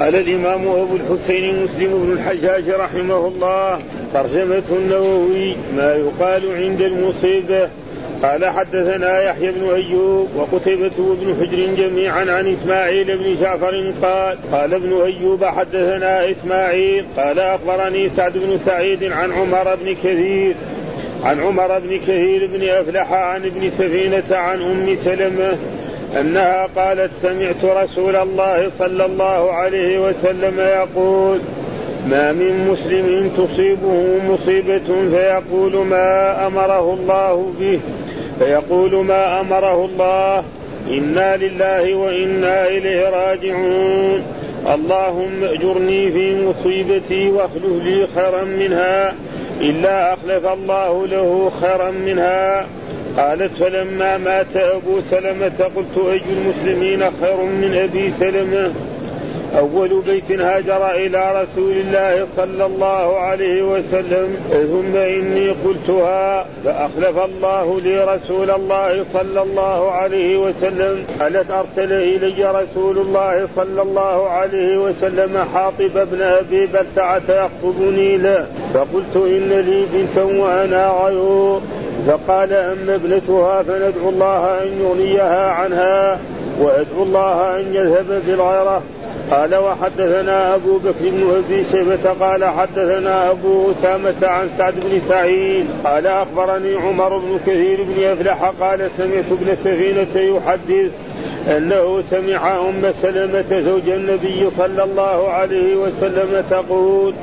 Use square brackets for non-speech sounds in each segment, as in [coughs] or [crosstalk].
قال الإمام أبو الحسين مسلم بن الحجاج رحمه الله ترجمة النووي ما يقال عند المصيبة قال حدثنا يحيى بن أيوب وقتيبة وابن حجر جميعا عن إسماعيل بن جعفر قال قال ابن أيوب حدثنا إسماعيل. قال أخبرني سعد بن سعيد عن عمر بن كثير عن عمر بن كثير بن أفلح عن ابن سفينة عن أم سلمة أنها قالت سمعت رسول الله صلى الله عليه وسلم يقول ما من مسلم تصيبه مصيبة فيقول ما أمره الله به فيقول ما أمره الله إنا لله وإنا إليه راجعون اللهم أجرني في مصيبتي واخلف لي خيرا منها إلا أخلف الله له خيرا منها. قالت فلما مات أبو سلمة قلت أي المسلمين خير من أبي سلمة؟ أول بيت هاجر إلى رسول الله صلى الله عليه وسلم. ثم إني قلتها فأخلف الله لي رسول الله صلى الله عليه وسلم. قالت أرسل إلي رسول الله صلى الله عليه وسلم حاطب بن أبي بلتعة يخطبني له. فقلت إن لي بنتا وأنا غيور. فقال أما ابنتها فندعو الله أن يغنيها عنها وادعو الله أن يذهب بالغيرة قال وحدثنا أبو بكر بن أبي شيبة قال حدثنا أبو أسامة عن سعد بن سعيد. قال أخبرني عمر بن كثير بن أفلح قال سمعت ابن سفينة يحدث أنه سمع أم سلمة زوج النبي صلى الله عليه وسلم تقول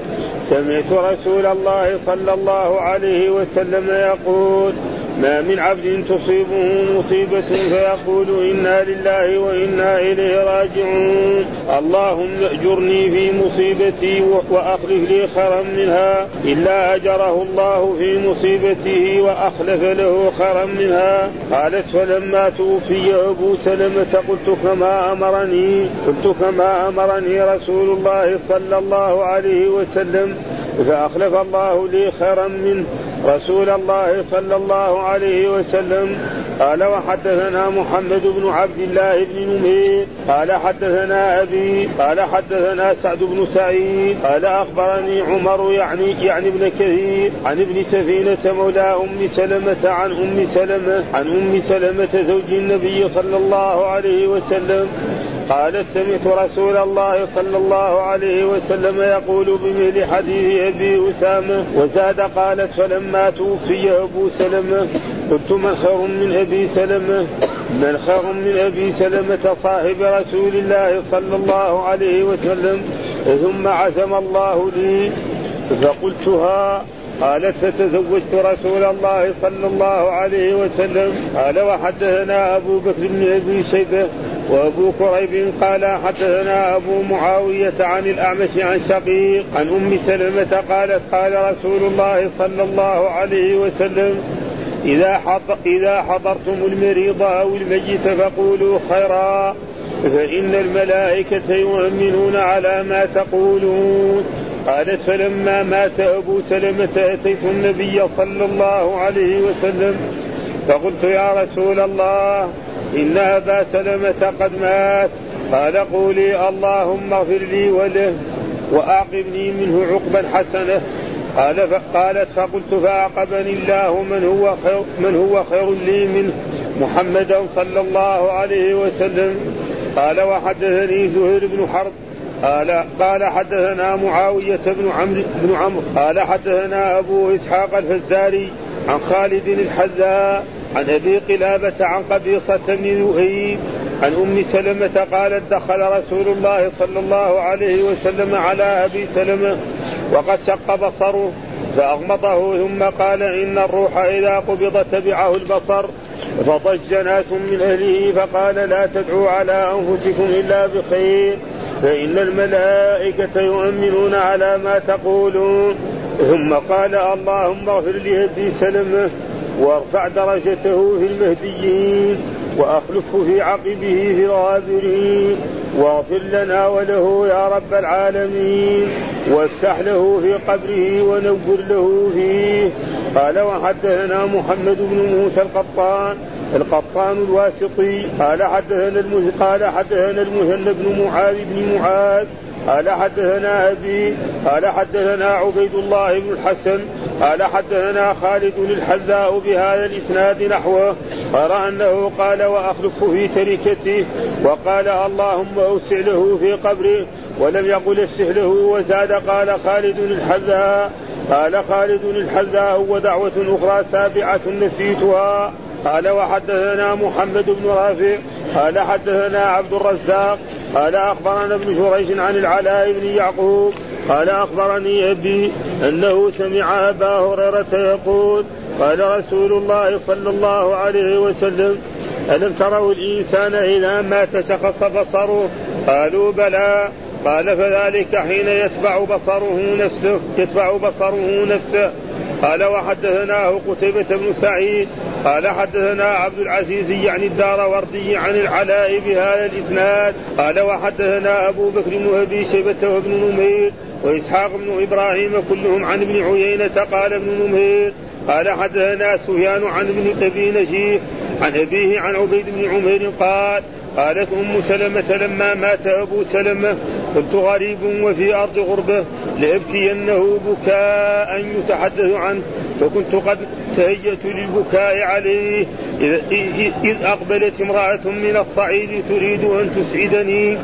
سمعت رسول الله صلى الله عليه وسلم يقول ما من عبد تصيبه مصيبة فيقول إنا لله وإنا إليه راجعون. اللهم اجرني في مصيبتي وأخلف لي خيرا منها. إلا أجره الله في مصيبته وأخلف له خيرا منها. قالت فلما توفي أبو سلمة قلت كما أمرني قلت كما أمرني رسول الله صلى الله عليه وسلم فأخلف الله لي خيرا منه. رسول الله صلى الله عليه وسلم قال وحدثنا محمد بن عبد الله بن نمير قال حدثنا أبي قال حدثنا سعد بن سعيد قال أخبرني عمر يعني يعني ابن كثير عن ابن سفينة مولى أم سلمة عن أم سلمة عن أم سلمة زوج النبي صلى الله عليه وسلم قالت سمعت رسول الله صلى الله عليه وسلم يقول بمثل حديث أبي أسامة وزاد قالت فلما توفي أبو سلمة قلت من خير من أبي سلمة؟ من خير من أبي سلمة صاحب رسول الله صلى الله عليه وسلم ثم عزم الله لي؟ فقلتها قالت فتزوجت رسول الله صلى الله عليه وسلم. قال وحدثنا أبو بكر بن أبي شيبة وابو كريب قال حدثنا ابو معاوية عن الأعمش عن شقيق عن أم سلمة قالت قال رسول الله صلى الله عليه وسلم إذا حضر إذا حضرتم المريض أو الميت فقولوا خيرا فإن الملائكة يؤمنون على ما تقولون. قالت فلما مات أبو سلمة أتيت النبي صلى الله عليه وسلم فقلت يا رسول الله إن أبا سلمة قد مات. قال قولي اللهم اغفر لي وله وأعقبني منه عقبا حسنة. قال قالت فقلت فأعقبني الله من هو خير من هو خير لي منه محمدا صلى الله عليه وسلم. قال وحدثني زهير بن حرب. قال قال حدثنا معاوية بن عمرو بن عمرو. قال حدثنا أبو إسحاق الفزاري عن خالد الحذاء عن أبي قلابة عن قبيصة بن ذهيب عن أم سلمة قالت دخل رسول الله صلى الله عليه وسلم على أبي سلمة وقد شق بصره فأغمضه ثم قال إن الروح إذا قبض تبعه البصر فضج ناس من أهله فقال لا تدعوا على أنفسكم إلا بخير فإن الملائكة يؤمنون على ما تقولون. ثم قال اللهم اغفر لأبي سلمة وارفع درجته في المهديين وأخلفه في عقبه في الغابرين واغفر لنا وله يا رب العالمين. وافسح له في قبره ونور له فيه. قال وحدثنا محمد بن موسى القطان القطان الواسطي. قال حدثنا قال حدثنا المثنى بن معاذ بن معاذ. قال حدثنا ابي قال حدثنا عبيد الله بن الحسن. قال حدثنا خالد الحذاء بهذا الإسناد نحوه. غير أنه قال وأخلف في تركته. وقال اللهم أوسع له في قبره. ولم يقل أفسح له وزاد. قال خالد الحذاء. قال خالد الحذاء. ودعوة أخرى سابعة نسيتها. قال وحدثنا محمد بن رافع قال حدثنا عبد الرزاق قال أخبرنا ابن جريج عن العلاء بن يعقوب قال أخبرني أبي أنه سمع أبا هريرة يقول قال رسول الله صلى الله عليه وسلم ألم تروا الإنسان إذا مات شخص بصره؟ قالوا بلى. قال فذلك حين يتبع بصره نفسه يتبع بصره نفسه. قال وحدثناه قتيبة بن سعيد قال حدثنا عبد العزيز يعني الدار وردي عن العلاء بهذا الإسناد. قال وحدثنا أبو بكر بن أبي شيبة وابن نمير وإسحاق بن إبراهيم كلهم عن ابن عيينة قال ابن نمير. قال حدثنا سفيان عن ابن أبي نجيح عن أبيه عن عبيد بن عمير قال قالت أم سلمة لما مات أبو سلمة كنت غريب وفي أرض غربه لأبكينه بكاء يتحدث عنه فكنت قد تهيأت للبكاء عليه. إذ أقبلت امرأة من الصعيد تريد أن تسعدني.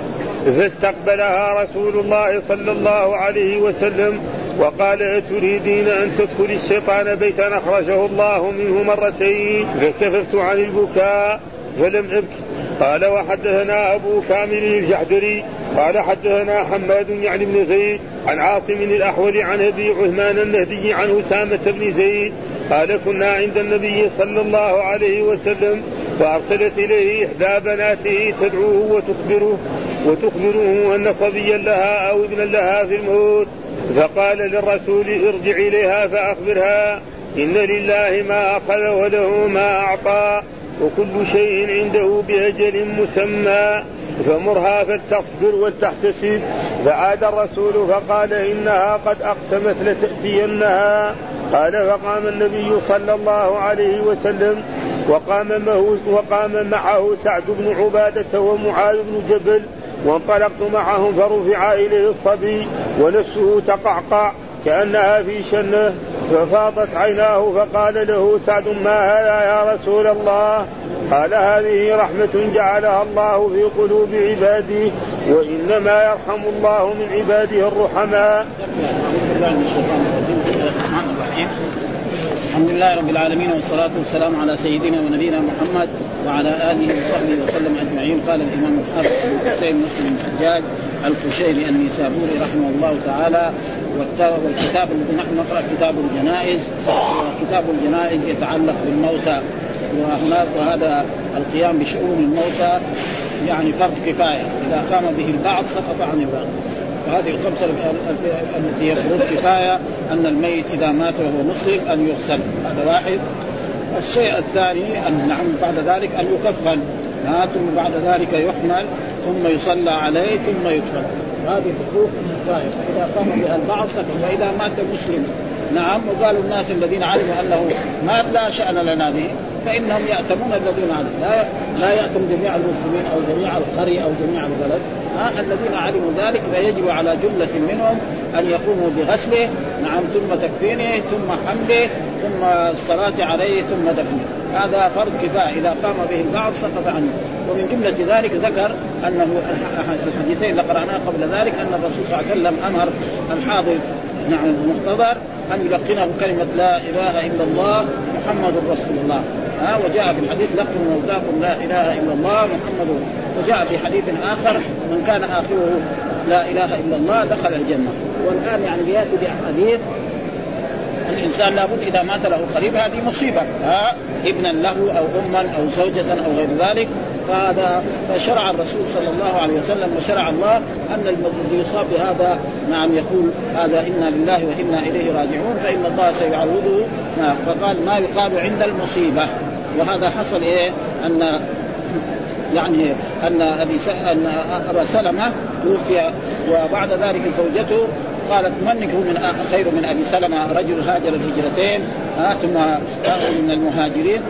فاستقبلها رسول الله صلى الله عليه وسلم وقال أتريدين أن تدخل الشيطان بيتا أخرجه الله منه مرتين؟ فكففت عن البكاء فلم أبكي. قال وحدثنا أبو كامل الجحدري قال حدثنا حماد يعني بن زيد عن عاصم الأحول عن أبي عثمان النهدي عن أسامة بن زيد قال كنا عند النبي صلى الله عليه وسلم فارسلت إليه إحدى بناته تدعوه وتخبره وتخبره أن صبيا لها أو ابنا لها في الموت. فقال للرسول ارجع إليها فأخبرها إن لله ما أخذ وله ما أعطى. وكل شيء عنده بأجل مسمى فمرها فلتصبر ولتحتسب فعاد الرسول فقال إنها قد أقسمت لتأتينها. قال فقام النبي صلى الله عليه وسلم وقام معه وقام معه سعد بن عبادة ومعاذ بن جبل وانطلقت معهم فرفع إليه الصبي ونفسه تقعقع كأنها في شنة. ففاضت عيناه فقال له سعد ما هذا يا رسول الله قال هذه رحمة جعلها الله في قلوب عباده وإنما يرحم الله من عباده الرحماء. الحمد لله رب العالمين والصلاة والسلام على سيدنا ونبينا محمد وعلى آله وصحبه وسلم أجمعين قال الإمام الحافظ أبو حسين مسلم الحجاج القشيري النيسابوري رحمه الله تعالى والكتاب الذي نحن نقرأ كتاب الجنائز وكتاب الجنائز يتعلق بالموتى. وهناك وهذا القيام بشؤون الموتى يعني فرض كفاية. إذا قام به البعض سقط عن البعض. وهذه الخمسة التي هي كفاية أن الميت إذا مات وهو مسلم أن يغسل. هذا واحد. الشيء الثاني أن نعم بعد ذلك أن يكفن. ثم بعد ذلك يحمل ثم يصلى عليه ثم يدفن هذه حقوق كفايه فإذا قام بها البعض سكت وإذا مات مسلم. نعم وقال الناس الذين علموا أنه مات لا شأن لنا به فإنهم يأتمون الذين علموا. لا لا يأتم جميع المسلمين أو جميع القرية أو جميع البلد. ها الذين علموا ذلك فيجب على جملة منهم أن يقوموا بغسله نعم ثم تكفينه ثم حمله ثم الصلاة عليه ثم دفنه. هذا فرض كفايه إذا قام به البعض سقط عنه. ومن جملة ذلك ذكر أنه الحديثين اللي قرأناه قبل ذلك أن الرسول صلى الله عليه وسلم أمر الحاضر نعم المحتضر أن يلقنه كلمة لا إله إلا الله محمد رسول الله. ها وجاء في الحديث لقنوا موتاكم لا إله إلا الله محمد. وجاء في حديث آخر من كان آخره لا إله إلا الله دخل الجنة. والآن يعني ياتي باحاديث الإنسان لابد إذا مات له قريب هذه مصيبة. ها؟ ابنا له أو أما أو زوجة أو غير ذلك. فهذا فشرع الرسول صلى الله عليه وسلم وشرع الله أن الذي يصاب بهذا نعم يقول هذا إنا لله وإنا إليه راجعون فإن الله سيعوضه فقال ما يقال عند المصيبة. وهذا حصل إيه؟ ان يعني أن أبي أن أبا سلمة توفي وبعد ذلك زوجته وقالت من من خير من أبي سلمة رجل هاجر الهجرتين آه ثم من المهاجرين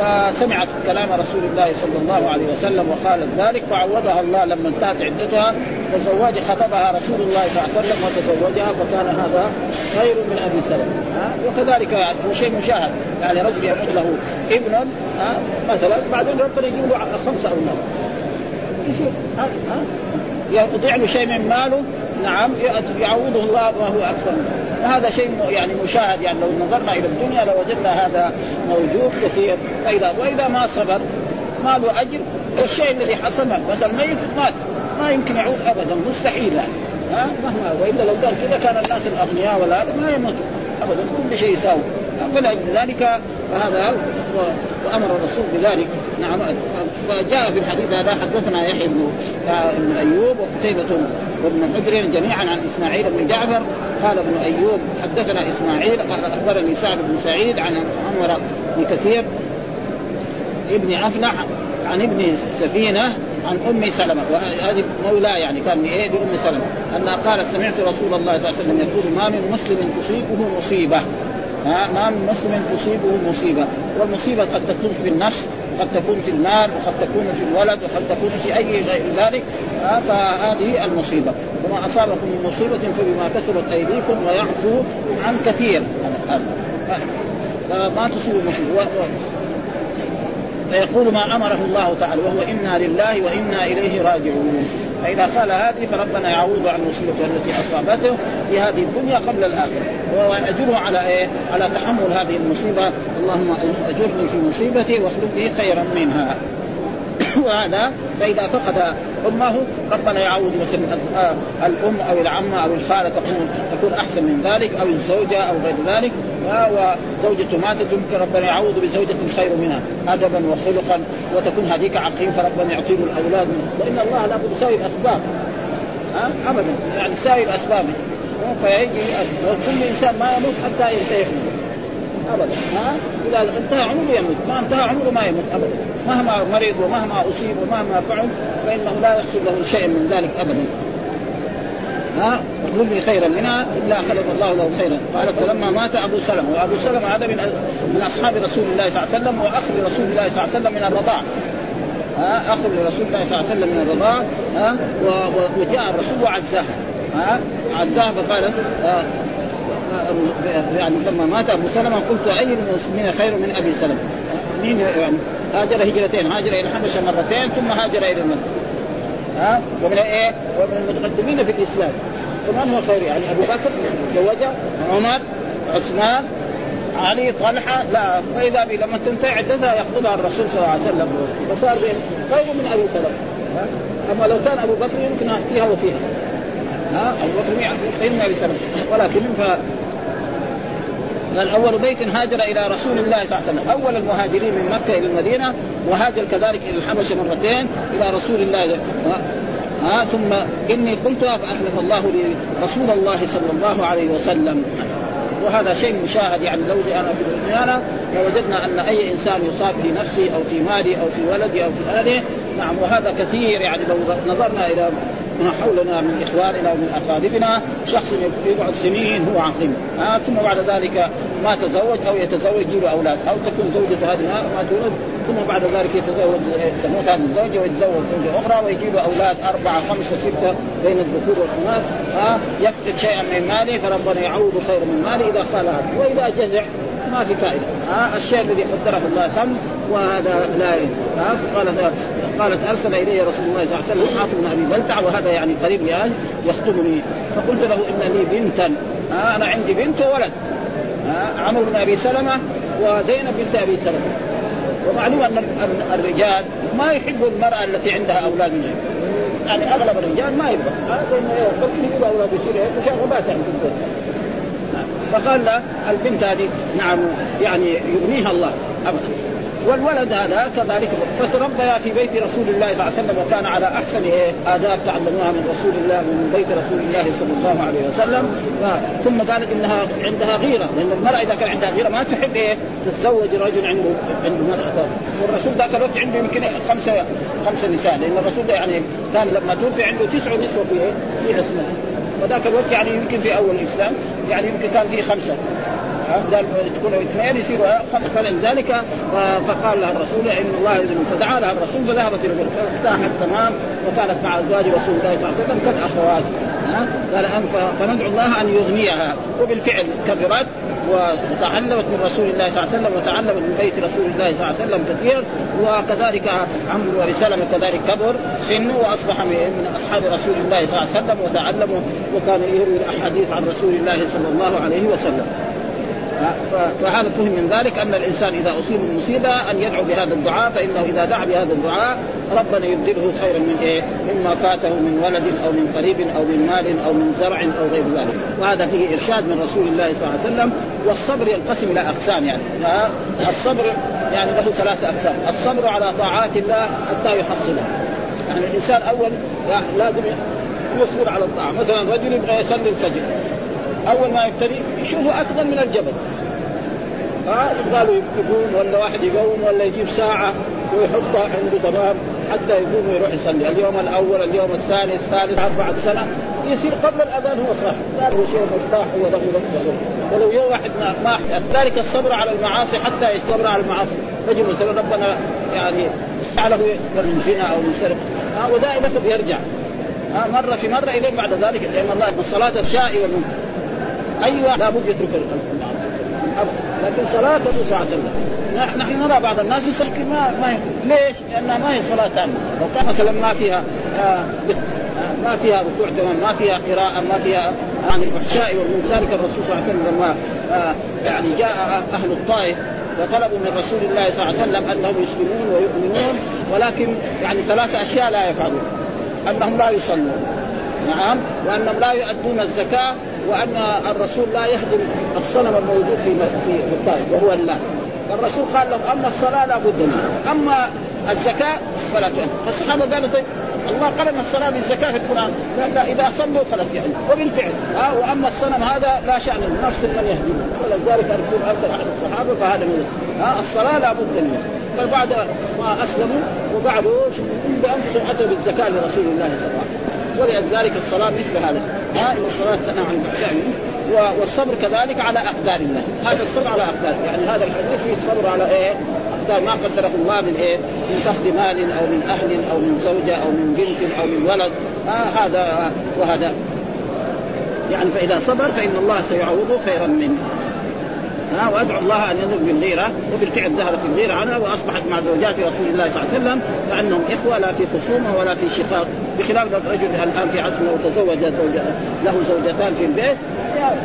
فسمعت كلام رسول الله صلى الله عليه وسلم وقالت ذلك فعوضها الله لما انتهت عدتها تزوج خطبها رسول الله صلى الله عليه وسلم وتزوجها فكان هذا خير من أبي سلمة ها وكذلك هو شيء مشاهد يعني رجل يموت له ابن ها مثلا بعدين ربنا يجيب له خمسة أولاد يصير يضيع له شيء من ماله نعم يعوضه الله وهو أكثر منه. وهذا شيء يعني مشاهد يعني لو نظرنا إلى الدنيا لوجدنا هذا موجود كثير. فاذا وإذا ما صبر ما له أجر والشيء الذي حصل مثلا ميت مات ما يمكن يعود ابدا مستحيل يعني. ها؟ مهما وإلا لو كان كذا كان الناس الأغنياء ولا هذا ما يموتوا ابدا كل شيء يساوي. فلذلك هذا وأمر الرسول بذلك. نعم فجاء في الحديث هذا حدثنا يحيى بن أيوب وقتيبة. وابن حجر جميعا عن إسماعيل بن جعفر. قال ابن أيوب حدثنا إسماعيل قال أخبرني سعد بن سعيد عن عمر بن كثير ابن أفلح عن ابن سفينة عن أم سلمة. وهذه مولاه يعني كان إيه لام سلمة أنها قالت سمعت رسول الله صلى الله عليه وسلم يقول ما من مسلم تصيبه مصيبة. ما من مسلم تصيبه مصيبة. والمصيبة قد تكون في النفس قد تكون في المال وقد تكون في الولد وقد تكون في أي غير ذلك فهذه المصيبة. وما أصابكم من مصيبة فبما كسبت أيديكم ويعفو عن كثير. فما تصيب مصيبه فيقول ما أمره الله تعالى وهو إنا لله وإنا إليه راجعون. فإذا قال هذه فربنا يعوض عن مصيبته التي أصابته في هذه الدنيا قبل الآخرة. واجره على إيه؟ على تحمل هذه المصيبة. اللهم أجرني في مصيبتي واخلق لي خيرا منها. [coughs] وهذا فإذا فقد أمه ربنا يعوض مثلا الأم أو العمه أو الخالة تكون تكون أحسن من ذلك أو الزوجة أو غير ذلك. وزوجته ماتت يمكن ربنا يعوض بزوجة خير منها أدبا وخلقا وتكون هذيك عقيم فربنا يعطي له الأولاد وإن الله لا بد يساوي الأسباب. أبدا. يعني يساوي الأسباب. فيجي وكل إنسان ما يموت حتى ينتهي ابدا. ها؟ إذا انتهى عمره يموت. ما انتهى عمره ما يموت ابدا. مهما مرض ومهما أصيب ومهما فعل فإنه لا يحصل له شيء من ذلك ابدا. ها؟ اخلف لي خيرا منها إلا خلق الله له خيرا. قالت فلما مات أبو سلمة. وأبو سلمة هذا من من أصحاب رسول الله صلى الله عليه وسلم وأخ لرسول الله صلى الله عليه وسلم من الرضاع. ها؟ أخ لرسول الله صلى الله عليه وسلم من الرضاع. ها؟ وجاء الرسول وعزاها ها؟ عزاها فقالت يعني لما مات أبو سلمة قلت أي المسلمين خير من أبي سلمة؟ مين يعني؟ هاجر هجرتين هاجر إلى الحبشة مرتين ثم هاجر إلى المدينة. ها؟ ومن إيه؟ ومن المتقدمين في الإسلام. ومن هو خير؟ يعني أبو بكر تزوج عمر عثمان علي طلحة لا. فإذا بي لما تنتهي عدتها يقبلها الرسول صلى الله عليه وسلم. فصار خير من أبي سلمة. أما لو كان أبو بكر يمكن فيها وفيها. ها؟ أبو بكر خير من أبي سلمة. ولكن ف قال أول بيت هاجر إلى رسول الله صلى الله عليه وسلم، أول المهاجرين من مكة إلى المدينة وهاجر كذلك إلى الحبشة مرتين إلى رسول الله. ها ثم إني قلتها فاحلف الله لي رسول الله صلى الله عليه وسلم. وهذا شيء مشاهد يعني لو أنا في الدنيا لوجدنا أن أي إنسان يصاب في نفسي أو في مالي أو في ولدي أو في أهله نعم وهذا كثير يعني لو نظرنا إلى ما حولنا من إخواننا ومن أقاربنا شخص يقعد سنين هو عقيم آه ثم بعد ذلك ما تزوج أو يتزوج يجيب أولاد. أو تكون زوجته هذه ما تولد ثم بعد ذلك يتزوج تموت هذه الزوجة ويتزوج زوجة أخرى ويجيب أولاد أربعة خمسة ستة بين الذكور والاناث ها يفقد شيئا من ماله فربنا يعوض خير من ماله إذا قال وإذا جزع ما في فائدة. ها الشيء الذي قدره الله تم وهذا لا ها فقالت قالت أرسل إلي رسول الله صلى الله عليه وسلم حاطب بن أبي بلتع وهذا يعني قريب لي يخطبني. فقلت له ان لي بنتا. ها أنا عندي بنت وولد. عمرو بن أبي سلمة وزينب بنت أبي سلمة. ومعلوم أن الرجال ما يحبوا المرأة التي عندها أولاد منهم يعني أغلب الرجال ما يبغى. هذا انه يجيب أولاد يصير مشاغبات يعني في فقال لا البنت هذه نعم يعني يغنيها الله أبدا. والولد هذا كذلك فتربيا في بيت رسول الله صلى الله عليه وسلم وكان على أحسن إيه آداب تعلموها من رسول الله من بيت رسول الله صلى الله عليه وسلم. ثم قالت إنها عندها غيرة لأن المرأة إذا كان عندها غيرة ما تحب إيه تتزوج رجل عنده عنده مرأة. والرسول ذاك الوقت عنده يمكن خمسة خمسة نساء لأن الرسول يعني كان لما توفي عنده تسع نسوة في إيه في عصمته وذاك الوقت يعني يمكن في أول الإسلام يعني يمكن كان في خمسة. قال تكونوا اثنين يصيروا فلذلك فقال لها الرسول إن الله يذن فدعا لها الرسول فذهبت إلى البيت فارتاحت تمام وكانت مع أزواج رسول الله صلى الله عليه وسلم كالأخوات. قال فندعو الله أن يغنيها. وبالفعل كبرت. وتعلمت من رسول الله صلى الله عليه وسلم وتعلمت من بيت رسول الله صلى الله عليه وسلم كثير وكذلك عمرو وسلمة كذلك كبر سنه وأصبح من أصحاب رسول الله صلى الله عليه وسلم وتعلموا وكان يروي الاحاديث عن رسول الله صلى الله عليه وسلم. فهذا فهم من ذلك أن الإنسان إذا أصيب بمصيبه أن يدعو بهذا الدعاء فإنه إذا دعا بهذا الدعاء ربنا يبدله خيرا من إيه؟ مما فاته من ولد أو من قريب أو من مال أو من زرع أو غير ذلك، وهذا فيه إرشاد من رسول الله صلى الله عليه وسلم والصبر ينقسم إلى أقسام يعني. الصبر يعني له ثلاثة أقسام، الصبر على طاعات الله حتى يحصلها. يعني الإنسان اول لازم يصبر على الطاعة، مثلا رجل يبغى يصلي الفجر. أول ما يبتدي يشوفه اثقل من الجبل. ها؟ يبغى له يقوم ولا واحد يقوم ولا يجيب ساعة ويحطها عنده تمام حتى يقوم ويروح يصلي. اليوم الأول اليوم الثاني الثالث بعد سنة يصير قبل الأذان هو صاحي. صار هو شيء مرتاح هو له ولو يوم واحد ما, ذلك الصبر على المعاصي حتى يصبر على المعاصي. رجل مثلا ربنا يعني له من زنا أو من سرق. ودائما يرجع. مرة في مرة إليه بعد ذلك. لأن الله الصلاة الشائي والمنكر. أيوه لابد يترك المعاصي لكن صلاة الرسول صلى الله عليه وسلم. نحن نرى بعض الناس يصلي ما ما ي... ليش؟ لانها ما هي صلاة تامة، لو كان مثلا ما فيها آه ما فيها ركوع تمام، ما فيها قراءة، ما فيها عن الفحشاء والمنكر، ذلك الرسول صلى الله عليه وسلم لما آه يعني جاء أهل الطائف وطلبوا من رسول الله صلى الله عليه وسلم أنهم يسلمون ويؤمنون ولكن يعني ثلاث أشياء لا يفعلون. أنهم لا يصلون. نعم؟ وأنهم لا يؤدون الزكاة وأن الرسول لا يهدم الصنم الموجود في في الطائف وهو الله. الرسول قال لهم أما الصلاة لا بد منها. أما الزكاة فلا تؤدي فالصحابة قالوا طيب الله قرن الصلاة بالزكاة في القرآن. قال لا إذا صلوا خلاص يعني وبالفعل. ها وأما الصنم هذا لا شأن نفس من يهديه ولذلك الرسول أرسل أحد الصحابة فهذا من ها الصلاة لا بد منها. فبعد ما أسلموا وبعده بأنفسهم أتوا بالزكاة لرسول الله صلى الله عليه وسلم. ولذلك الصلاة مثل هذا. ها إن الصلاة تنهى عن الفحشاء والصبر كذلك على أقدار الله. هذا الصبر على أقدار. يعني هذا الحديث فيه الصبر على إيه؟ أقدار. ما قدره الله من إيه؟ من فقد مال أو من أهل أو من زوجة أو من بنت أو من ولد. آه هذا وهذا. يعني فإذا صبر فإن الله سيعوضه خيرا منه. ها وأدعو الله أن ينزل بالغيرة وبالفعل ذهبت الغيره عنها وأصبحت مع زوجات رسول الله صلى الله عليه وسلم كانهم إخوة لا في خصومة ولا في شقاق بخلاف الرجل الان في عصر لو تزوج زوجة له زوجتان في البيت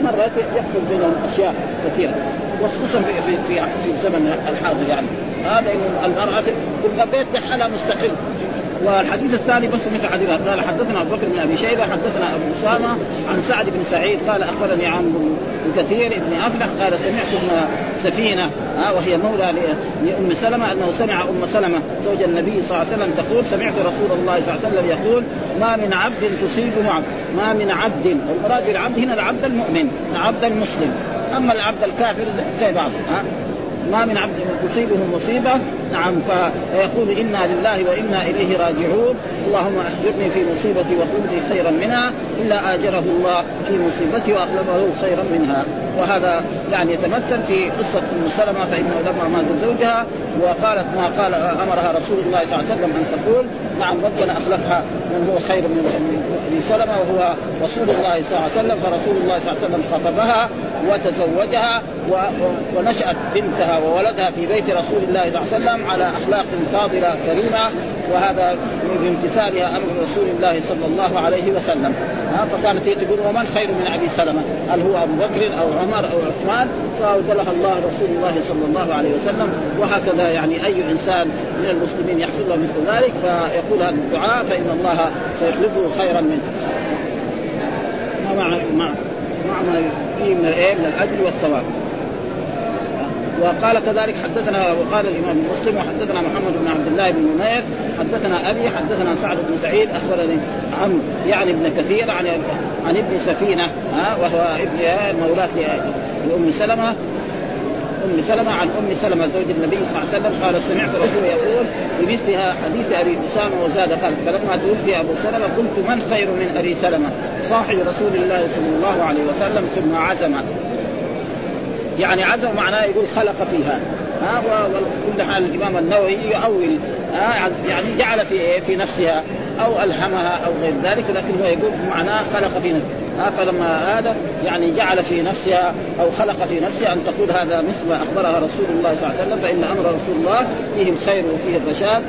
مرات يحصل بينهم أشياء كثيرة وخصوصا في في في, في الزمن الحاضر يعني. هذا المرأة تبقى بيت لحالها مستقل. والحديث الثاني بس مثل حديث. قال حدثنا أبو بكر بن أبي شيبة حدثنا أبو أسامة عن سعد بن سعيد قال أخبرني عن كثير بن أفلح قال سمعت ابن سفينة ها وهي مولى لأم سلمة أنه سمع أم سلمة زوج النبي صلى الله عليه وسلم تقول سمعت رسول الله صلى الله عليه وسلم يقول ما من عبد تصيبه عبد ما من عبد. والمراد بالعبد هنا العبد المؤمن العبد المسلم. أما العبد الكافر زي بعض ها ما من عبد تصيبه مصيبة نعم فيقول إنا لله وإنا إليه راجعون. اللهم اخبرني في مصيبتي وخذني خيرا منها إلا آجره الله في مصيبتي واخلفه خيرا منها. وهذا يعني يتمثل في قصة أم سلمة فانه لما مات زوجها وقالت ما قال أمرها رسول الله صلى الله عليه وسلم أن تقول نعم ربنا أخلفها من هو خير من ابي سلمة وهو رسول الله صلى الله عليه وسلم فرسول الله صلى الله عليه وسلم خطبها وتزوجها ونشأت بنتها وولدها في بيت رسول الله صلى الله عليه وسلم. على اخلاق فاضله كريمه وهذا بامتثالها أمر رسول الله صلى الله عليه وسلم فكانت هي تقول ومن خير من ابي سلمه هل هو ابو بكر أو عمر أو عثمان فاوجلها الله رسول الله صلى الله عليه وسلم وهكذا يعني اي انسان من المسلمين يحصل له مثل ذلك فيقول هذا الدعاء فان الله سيخلفه خيرا منه مع مع مع ما فيه من الايه من الاجر والثواب وقال كذلك حدثنا وقال الإمام مسلم وحدثنا محمد بن عبد الله بن نمير حدثنا أبي حدثنا سعد بن سعيد أخبرني عم يعني ابن كثير عن عن ابن سفينة ها وهو ابن مولاة لأم سلمة أم سلمة عن أم سلمة زوج النبي صلى الله عليه وسلم قال سمعت رسول يقول بمثل حديث أبي أسامة وزاد قال فلما توفي أبو سلمة قلت من خير من أبي سلمة؟ صاحب رسول الله صلى الله عليه وسلم ثم عزم. يعني عزم معناه يقول خلق فيها ها وكل حال الإمام النووي يؤول يعني جعل في في نفسها أو ألهمها أو غير ذلك لكن هو يقول معناه خلق في نفسها فلما هذا يعني جعل في نفسها أو خلق في نفسها أن تقول هذا مثل ما أخبرها رسول الله صلى الله عليه وسلم فإن أمر رسول الله فيه الخير وفيه الرشاد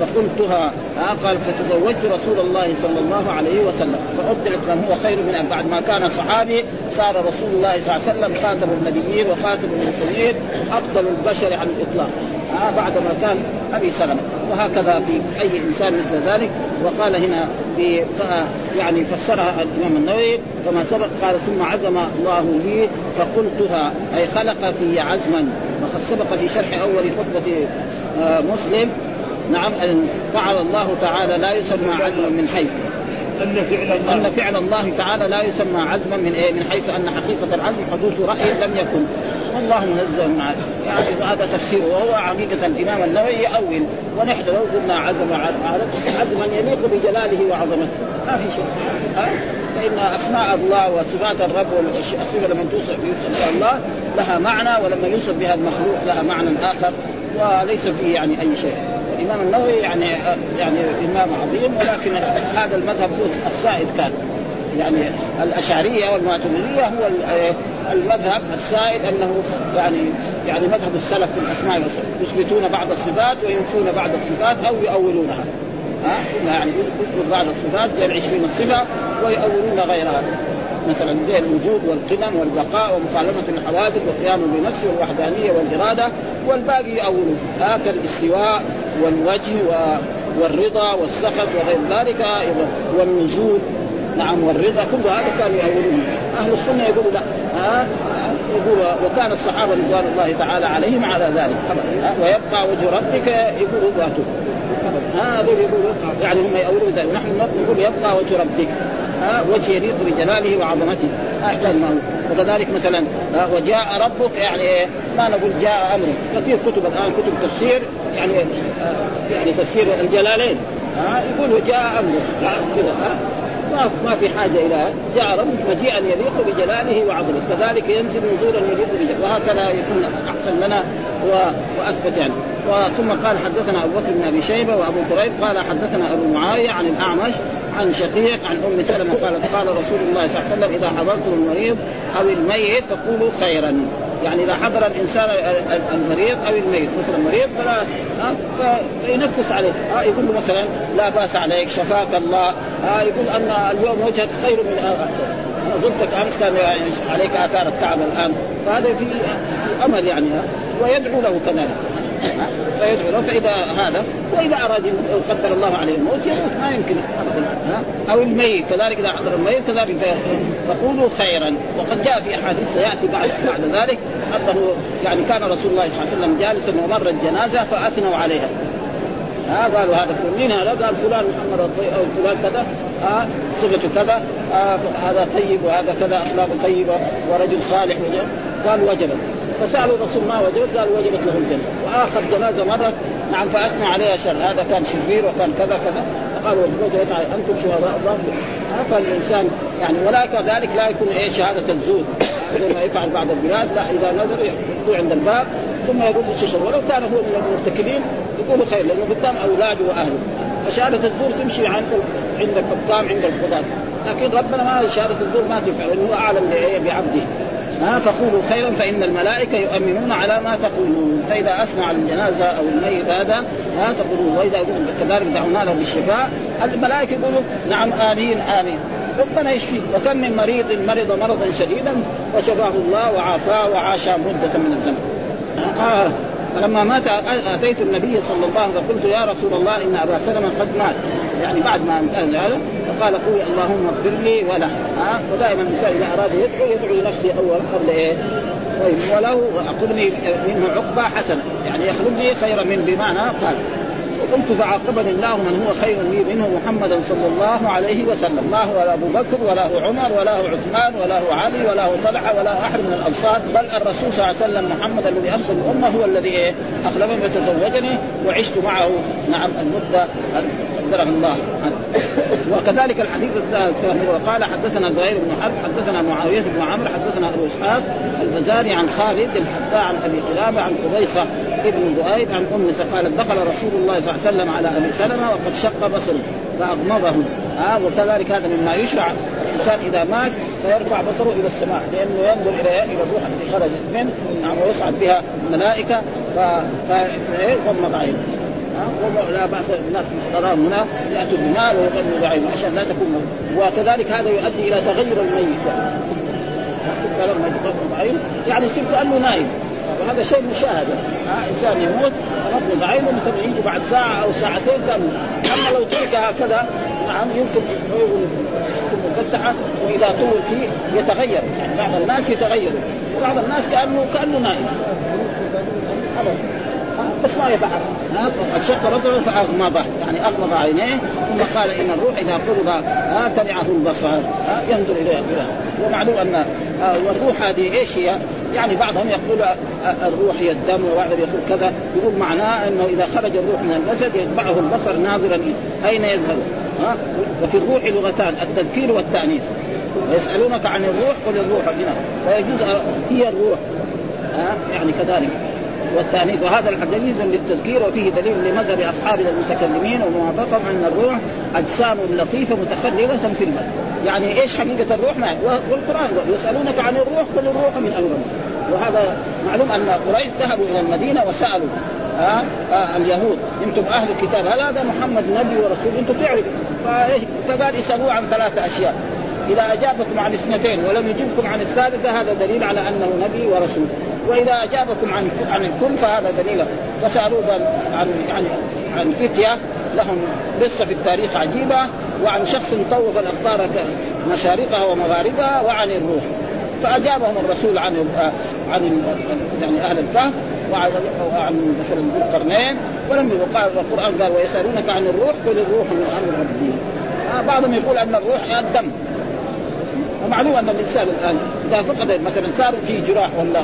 فقلتها قال فتزوجت رسول الله صلى الله عليه وسلم. فأبدلت من هو خير من بعد ما كان صحابي صار رسول الله صلى الله عليه وسلم خاتم النبيين وخاتم المرسلين أفضل البشر على الإطلاق. بعد ما كان أبي سلمة. وهكذا في أي إنسان مثل ذلك. وقال هنا في يعني فسرها الإمام النووي كما سبق. قال ثم عزم الله لي فقلتها. أي خلق في عزما. وقد سبق في شرح أول خطبة آه مسلم. نعم أن فعل الله تعالى لا يسمى عزما من حيث. أن فعل الله أن فعل الله تعالى لا يسمى عزما من إيه؟ من حيث أن حقيقة العزم حدوث رأي لم يكن. والله منزه عن يعني هذا تفسيره وهو حقيقة الإمام النووي يؤول. ونحن لو قلنا عزم عزما يليق بجلاله وعظمته. ما في شيء. ها؟ فإن أسماء الله وصفات الرب والصفه لما توصف بها الله لها معنى ولما يوصف بها المخلوق لها معنى آخر وليس فيه يعني أي شيء. الإمام النووي يعني يعني إمام عظيم ولكن هذا المذهب السائد كان. يعني الأشعرية والماتريديه هو المذهب السائد أنه يعني يعني مذهب السلف في الأسماء يثبتون بعض الصفات وينفون بعض الصفات أو يؤولونها. ها؟ يعني يثبت بعض الصفات زي العشرين الصفة ويؤولون غيرها. مثلا زي الوجود والقدم والبقاء ومخالفة الحوادث والقيام بالنفس والوحدانيه والإرادة والباقي يؤولون هكذا الاستواء والوجه والرضا والسخط وغير ذلك والنزول. نعم والرضا. كل هذا كانوا يأولون أهل السنة يقولوا لا. ها؟ يقول وكان الصحابة رضوان الله تعالى عليهم على ذلك. ويبقى وجه ربك يقول ذاته. هذا يقولوا يعني هم يأولون ذلك. ونحن نقول يبقى وجه ربك. ها وجه يليق بجلاله وعظمته. احتاج ما وكذلك مثلا وجاء ربك يعني ما نقول جاء أمره. كثير كتب الآن كتب تفسير يعني يعني تفسير الجلالين. ها يقول وجاء أمره. كذا ما ما في حاجة إلى جاء ربك مجيئا يليق بجلاله وعظمته. كذلك ينزل نزولا يليق بجلاله. وهكذا يكون أحسن لنا وأثبت يعني. ثم قال حدثنا أبو بكر بن أبي شيبة وأبو كريب قال حدثنا أبو معاوية عن الأعمش عن شقيق عن أم سلمة قالت قال رسول الله صلى الله عليه وسلم إذا حضرتم المريض أو الميت فقولوا خيرا. يعني إذا حضر الإنسان المريض أو الميت مثلا مريض فلا فينفس عليه. ها يقول له مثلا لا بأس عليك شفاك الله. ها يقول أن اليوم وجهك خير من احسن زرتك أمس كان عليك آثار التعب الآن. فهذا في في أمل يعني ويدعو له كذلك فيدعو له. فإذا هذا وإذا أراد قدر الله عليه الموت يموت. ما يمكن أو الميت كذلك إذا حضر الميت كذلك فقولوا خيرا. وقد جاء في أحاديث سيأتي بعد بعد ذلك أنه يعني كان رسول الله صلى الله عليه وسلم جالسا ومرت جنازه فأثنوا عليها. ها قالوا هذا مين هذا؟ قال فلان محمد أو فلان كذا. ها صفته كذا. هذا طيب وهذا كذا أخلاقه طيبة ورجل صالح قال وجبت. فسألوا الرسول ما وجبت؟ قال وجبت له الجنة. وآخر جنازة مرت. نعم فاثنوا عليها شر. هذا كان شرير وكان كذا كذا. فقالوا وجبت أنتم شهداء الله فالإنسان يعني ولا كذلك لا يكون إيه شهادة الزور. زي ما يفعل بعض البلاد. لا إذا نزل يحطوه عند الباب. ثم يقول له ولو كان هو من المرتكبين يقولوا خير لأنه قدام اولاده واهله فشهاده الزور تمشي عند عند الحكام عند القضاة. لكن ربنا ما شهاده الزور ما تنفع لأنه أعلم بعبده. ها فقولوا خيرا فإن الملائكة يؤمنون على ما تقولون. فإذا اثنى الجنازة أو الميت هذا ها تقولون وإذا كذلك دعونا له بالشفاء الملائكة يقولوا نعم آمين آمين. ربنا يشفيه وكم من مريض مرض مرضا شديدا وشفاه الله وعافاه وعاش مدة من الزمن. فلما مات آتيت النبي صلى الله عليه وسلم فقلت يا رسول الله إن أبا سلمة قد مات. يعني بعد ما انتهى هذا فقال قولي اللهم اغفر لي وله. ها؟ ودائما الإنسان إذا أراد يدعو يدعو لنفسه اولا قبل إيه؟ وله اقلني منه عقبة حسنة. يعني يخلق لي خيرا من بمعنى قال. قلت فعاقبني الله من هو خير لي منه محمدا صلى الله عليه وسلم. ما هو لا أبو بكر ولا هو عمر ولا هو عثمان ولا هو علي ولا هو طلحة ولا أحد من الأنصار بل الرسول صلى الله عليه وسلم محمد الذي أنقذ الأمة هو الذي إيه؟ اخلفني وتزوجني وعشت معه. نعم المدة قدرها الله وكذلك الحديث وقال حدثنا زهير بن حرب حدثنا معاوية بن عمرو حدثنا أبو إسحاق الفزاري عن خالد الحتى عن أبي قلابة عن قبيصة ابن دؤيب عن أم قالت دخل رسول الله صلى الله عليه وسلم على أبي سلمة وقد شق بصره فأغمضه. ها آه وكذلك هذا مما يشرع الإنسان إذا مات فيرفع بصره إلى السماء لأنه ينظر إلى إلى الروح التي خرجت منه نعم ويصعد بها الملائكة فيغمض عينه لا بأس الناس تراهم هنا يأتوا بمال ويغمضوا بعينه عشان لا تكون وكذلك هذا يؤدي إلى تغير الميت. لما يغمض عينه يعني يصير كانه نايم. وهذا شيء مشاهده ها إنسان يموت يغمض عينه مثلا يجي بعد ساعة أو ساعتين كان أما لو ترك هكذا نعم يمكن تكون مفتحة واذا طول فيه يتغير. يعني بعض الناس يتغير وبعض الناس كانه كأنه نائم. بس ما يتحرك ها فقد شق بصره فاغمضه يعني أغمض عينيه ثم قال إن الروح إذا قبض تبعه البصر. ينظر إليه. ومعلوم أن والروح هذه إيش هي؟ يعني بعضهم يقول الروح هي الدم وبعضهم يقول كذا يقول معناه إنه إذا خرج الروح من الجسد يتبعه البصر ناظرا أين يذهب؟ ها؟ وفي الروح لغتان التذكير والتأنيث. ويسألونك عن الروح قل الروح هنا. ويجوز هي الروح. ها؟ يعني كذلك. والتانيث وهذا الحديث للتذكير وفيه دليل لمذهب اصحابنا المتكلمين وموافقهم أن الروح أجسام لطيفة متخللة في الماء يعني إيش حقيقة الروح؟ والقرآن يسألونك عن الروح قل الروح من أمر وهذا معلوم أن قريش ذهبوا إلى المدينة وسألوا ها؟ آه اليهود أنتم أهل الكتاب هل هذا محمد نبي ورسول؟ أنتم تعرفوا؟ فقال اسالوه عن ثلاثة أشياء. إذا أجابكم عن اثنتين ولم يجبكم عن الثالثة هذا دليل على أنه نبي ورسول. وإذا أجابكم عن عن الكل فهذا دليل. فسالوه عن يعني عن فتية لهم قصه في التاريخ عجيبة وعن شخص طوف الاقطار مشارقها ومغاربها وعن الروح. فأجابهم الرسول عن عن يعني أهل الكهف وعن مثلا ذي القرنين. ولم يقال القرآن قال ويسألونك عن الروح قل الروح من أمر ربي. بعضهم يقول أن الروح الدم. ومعلوم أن الإنسان الآن إذا فقد مثلا صار فيه جراح ولا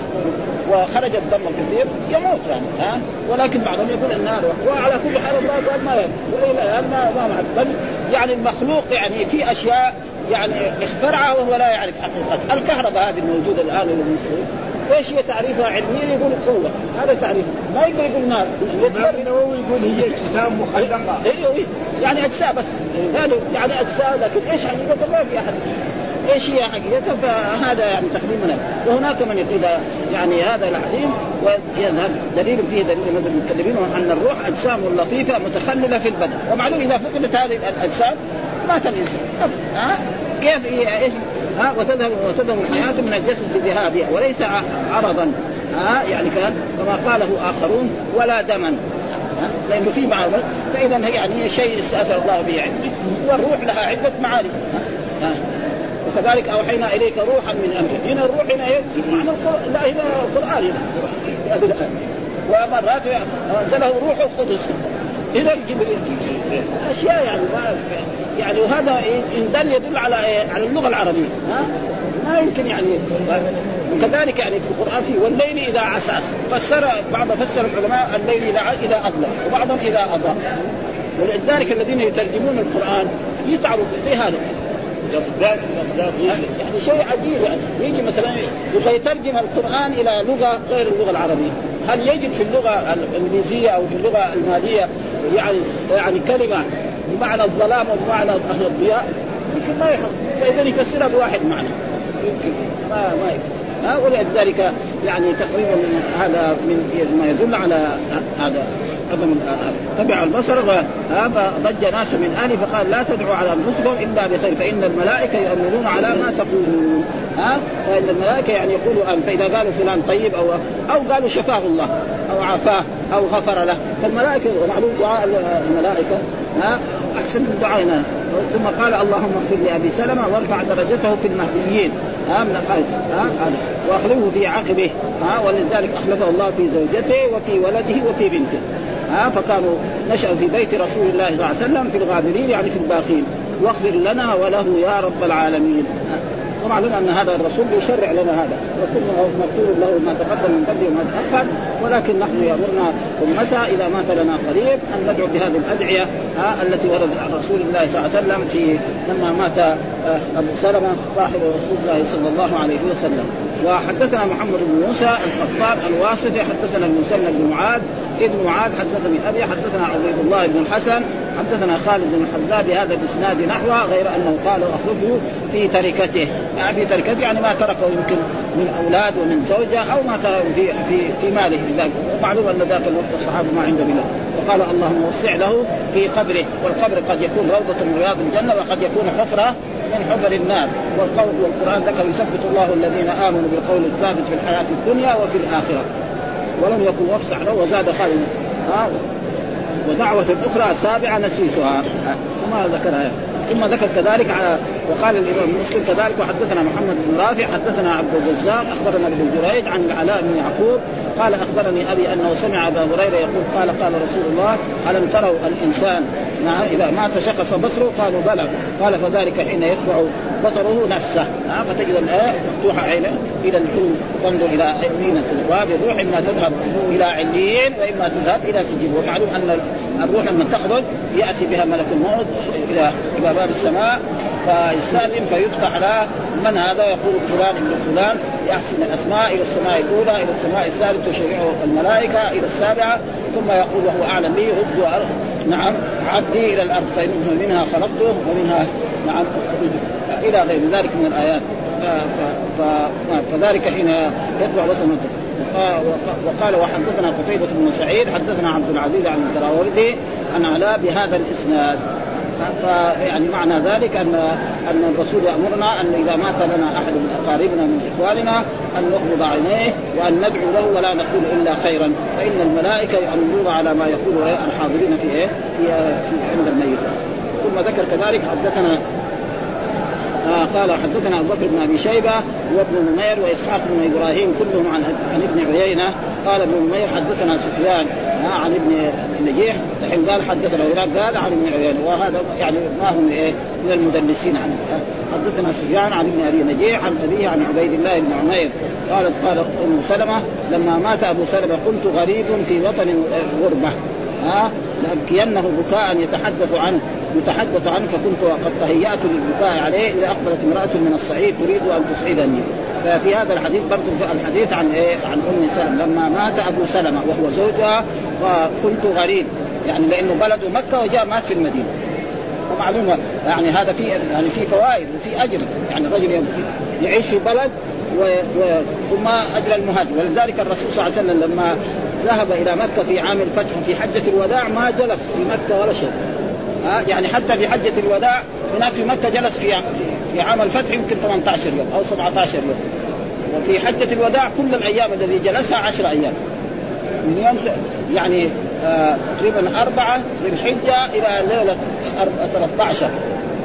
وخرج الدم الكثير يموت يعني ها؟ ولكن بعضهم يقول النار وعلى كل حال الله قال ما والى الان ما ما بل يعني المخلوق يعني في أشياء يعني اخترعها وهو لا يعرف حقيقتها، الكهرباء هذه الموجودة الآن المصري إيش هي تعريفها؟ علميا يقول قوة. هذا تعريف. ما يقدر يقول نار النووي يقول هي اجسام مخلقة. أيوه يعني أجسام بس. يعني أجسام لكن إيش حقيقتها ما في أحد. إيش هي حقيقتها؟ فهذا يعني تقريبا وهناك من يقول يعني هذا الحديث ويذهب. دليل فيه دليل من المتكلمين أن الروح أجسام لطيفة متخللة في البدن. ومعلوم إذا فقدت هذه الأجسام مات الإنسان. ها؟ كيف إيش؟ ها؟ وتذهب وتذهب الحياة من الجسد بذهابها. وليس عرضا. ها؟ يعني كان كما قاله آخرون ولا دما. لأنه في معارض فاذا يعني شيء استاثر الله به علمه. والروح لها عدة ها؟ وكذلك أوحينا إليك روحا من أمرك. هنا الروح هنا إيه؟ معنى لا هنا القرآن هنا. ومرات أنزله روح القدس. هنا الجبريل. أشياء يعني ما يعني وهذا ان دل يدل على إيه؟ على اللغة العربية. ها؟ ما يمكن يعني. وكذلك يعني في القرآن في والليل إذا عسعس فسر بعض فسر العلماء الليل اذا إذا أظلم. وبعضهم إذا اضاء ولذلك الذين يترجمون القرآن يتعبوا في هذا. يعني شيء عجيب يعني. يجي مثلا يبغى يترجم القرآن إلى لغة غير اللغة العربية. هل يجد في اللغة الإنجليزية أو في اللغة المالية يعني يعني كلمة بمعنى الظلام وبمعنى الضياء؟ يمكن ما يحصل فإذا يفسرها بواحد معنى. يمكن ما ما يمكن ولذلك يعني تقريبا هذا من ما يدل على هذا. عدم تبع البصر فضج ناس من آله فقال لا تدعوا على أنفسكم إلا بخير فإن الملائكة يؤمنون على ما تقولون. ها؟ فإن الملائكة يعني يقولوا ان فإذا قالوا فلان طيب أو أو قالوا شفاه الله أو عافاه أو غفر له. فالملائكة ومعلوم دعاء الملائكة ها؟ أحسن من دعائنا. ثم قال اللهم اغفر لأبي سلمة وارفع درجته في المهديين. ها؟ من الخير. ها؟ واخلفه في عقبه. ها؟ ولذلك أخلفه الله في زوجته وفي ولده وفي بنته. ها فكانوا نشأوا في بيت رسول الله صلى الله عليه وسلم في الغابرين يعني في الباخين. واغفر لنا وله يا رب العالمين. ومعلوم أن هذا الرسول يشرع لنا هذا. الرسول مكتوب له ما تقدم من قبل وما تأخر ولكن نحن يأمرنا امته إذا مات لنا قريب أن ندعو بهذه الأدعية التي وردت عن رسول الله صلى الله عليه وسلم في لما مات آه، أبو سلمة صاحب رسول الله صلى الله عليه وسلم. وحدثنا محمد بن موسى القطان الواسطي حدثنا المسلم بن معاذ ابن معاذ حدثني أبي حدثنا عبيد الله بن الحسن حدثنا خالد بن الحذاء بهذا الإسناد نحوه غير أنه قال أخرجه في تركته. يعني في تركته يعني ما تركه يمكن من أولاد ومن زوجة أو ما تركه في في في ماله ذاك ومعلوم أن ذاك الوقت الصحابة ما عندهم إلا وقال اللهم وسع له في قبره. والقبر قد يكون روضة من رياض الجنة وقد يكون حفرة من حفر النار. والقول والقرآن ذكر يثبت الله الذين آمنوا بالقول الثابت في الحياة الدنيا وفي الآخرة. ولم يكن وسع له وزاد خالد ها ودعوة أخرى سابعة نسيتها. وما ذكرها. ثم ذكر كذلك وقال الإمام مسلم كذلك وحدثنا محمد بن رافع حدثنا عبد الرزاق أخبرنا ابن جريج عن العلاء بن يعقوب قال أخبرني أبي أنه سمع أبا هريرة يقول قال قال رسول الله ألم تروا الإنسان نعم إذا مات شخص بصره؟ قالوا بلى. قال فذلك حين يتبع بصره نفسه نعم فتجد الآية مفتوحه عينه إذا تنظر إلى يمين الباب الروح إما تذهب إلى عليين وإما تذهب إلى سجين. ومعلوم أن الروح لما تخرج يأتي بها ملك الموت إلى إلى باب السماء فيستأذن فيفتح له من هذا؟ يقول فلان ابن فلان يحسن الأسماء إلى السماء الأولى إلى السماء الثالثة تشيعه الملائكة إلى السابعة. ثم يقول وهو أعلم به رد نعم عبدي إلى الأرض فانه منها خلقته ومنها نعم إلى غير ذلك من الآيات. فذلك حين يتبع بصر وقال وحدثنا قتيبة بن سعيد حدثنا عبد العزيز عن الدراوردي عن علاء بهذا الإسناد. فيعني معنى ذلك ان أن الرسول يأمرنا أن إذا مات لنا أحد من أقاربنا من إخواننا أن نغمض عينيه وأن ندعو له ولا نقول إلا خيرا فإن الملائكة يامرون على ما يقول الحاضرين في إيه؟ في, في عند الميت ثم ذكر كذلك حدثنا قال حدثنا أبو بكر بن أبي شيبة وابن نمير وإسحاق بن إبراهيم كلهم عن عن ابن عيينة. قال ابن نمير حدثنا سفيان عن ابن نجيح الحين قال حدثنا هناك قال عن ابن عيينة. وهذا يعني ما هم إيه؟ من المدلسين عنه. حدثنا سفيان عن ابن أبي نجيح عن أبيه عن عبيد الله بن عمير. قالت قال أم سلمة لما مات أبو سلمة كنت غريب في وطن غربه ها؟ لأبكينه بكاء يتحدث عنه. يتحدث عنه فكنت قد تهيأت للبكاء عليه إذا أقبلت امرأة من الصعيد تريد أن تسعدني ففي هذا الحديث برضه الحديث عن إيه؟ عن أم سلمة. لما مات أبو سلمة وهو زوجها وكنت غريب يعني لأنه بلده مكة وجاء مات في المدينة. ومعلومة يعني هذا في يعني في فوائد وفي أجر يعني الرجل يعيش في بلد و... و... ثم أجر المهاجر. ولذلك الرسول صلى الله عليه وسلم لما ذهب إلى مكة في عام الفتح في حجة الوداع ما جلس في مكة ولا شيء. ها يعني حتى في حجة الوداع هناك في مكه جلس في في عام الفتح يمكن 18 يوم أو 17 يوم. وفي حجة الوداع كل الأيام الذي جلسها 10 أيام. من يوم يعني آه تقريبا أربعة من الحجة إلى ليلة 13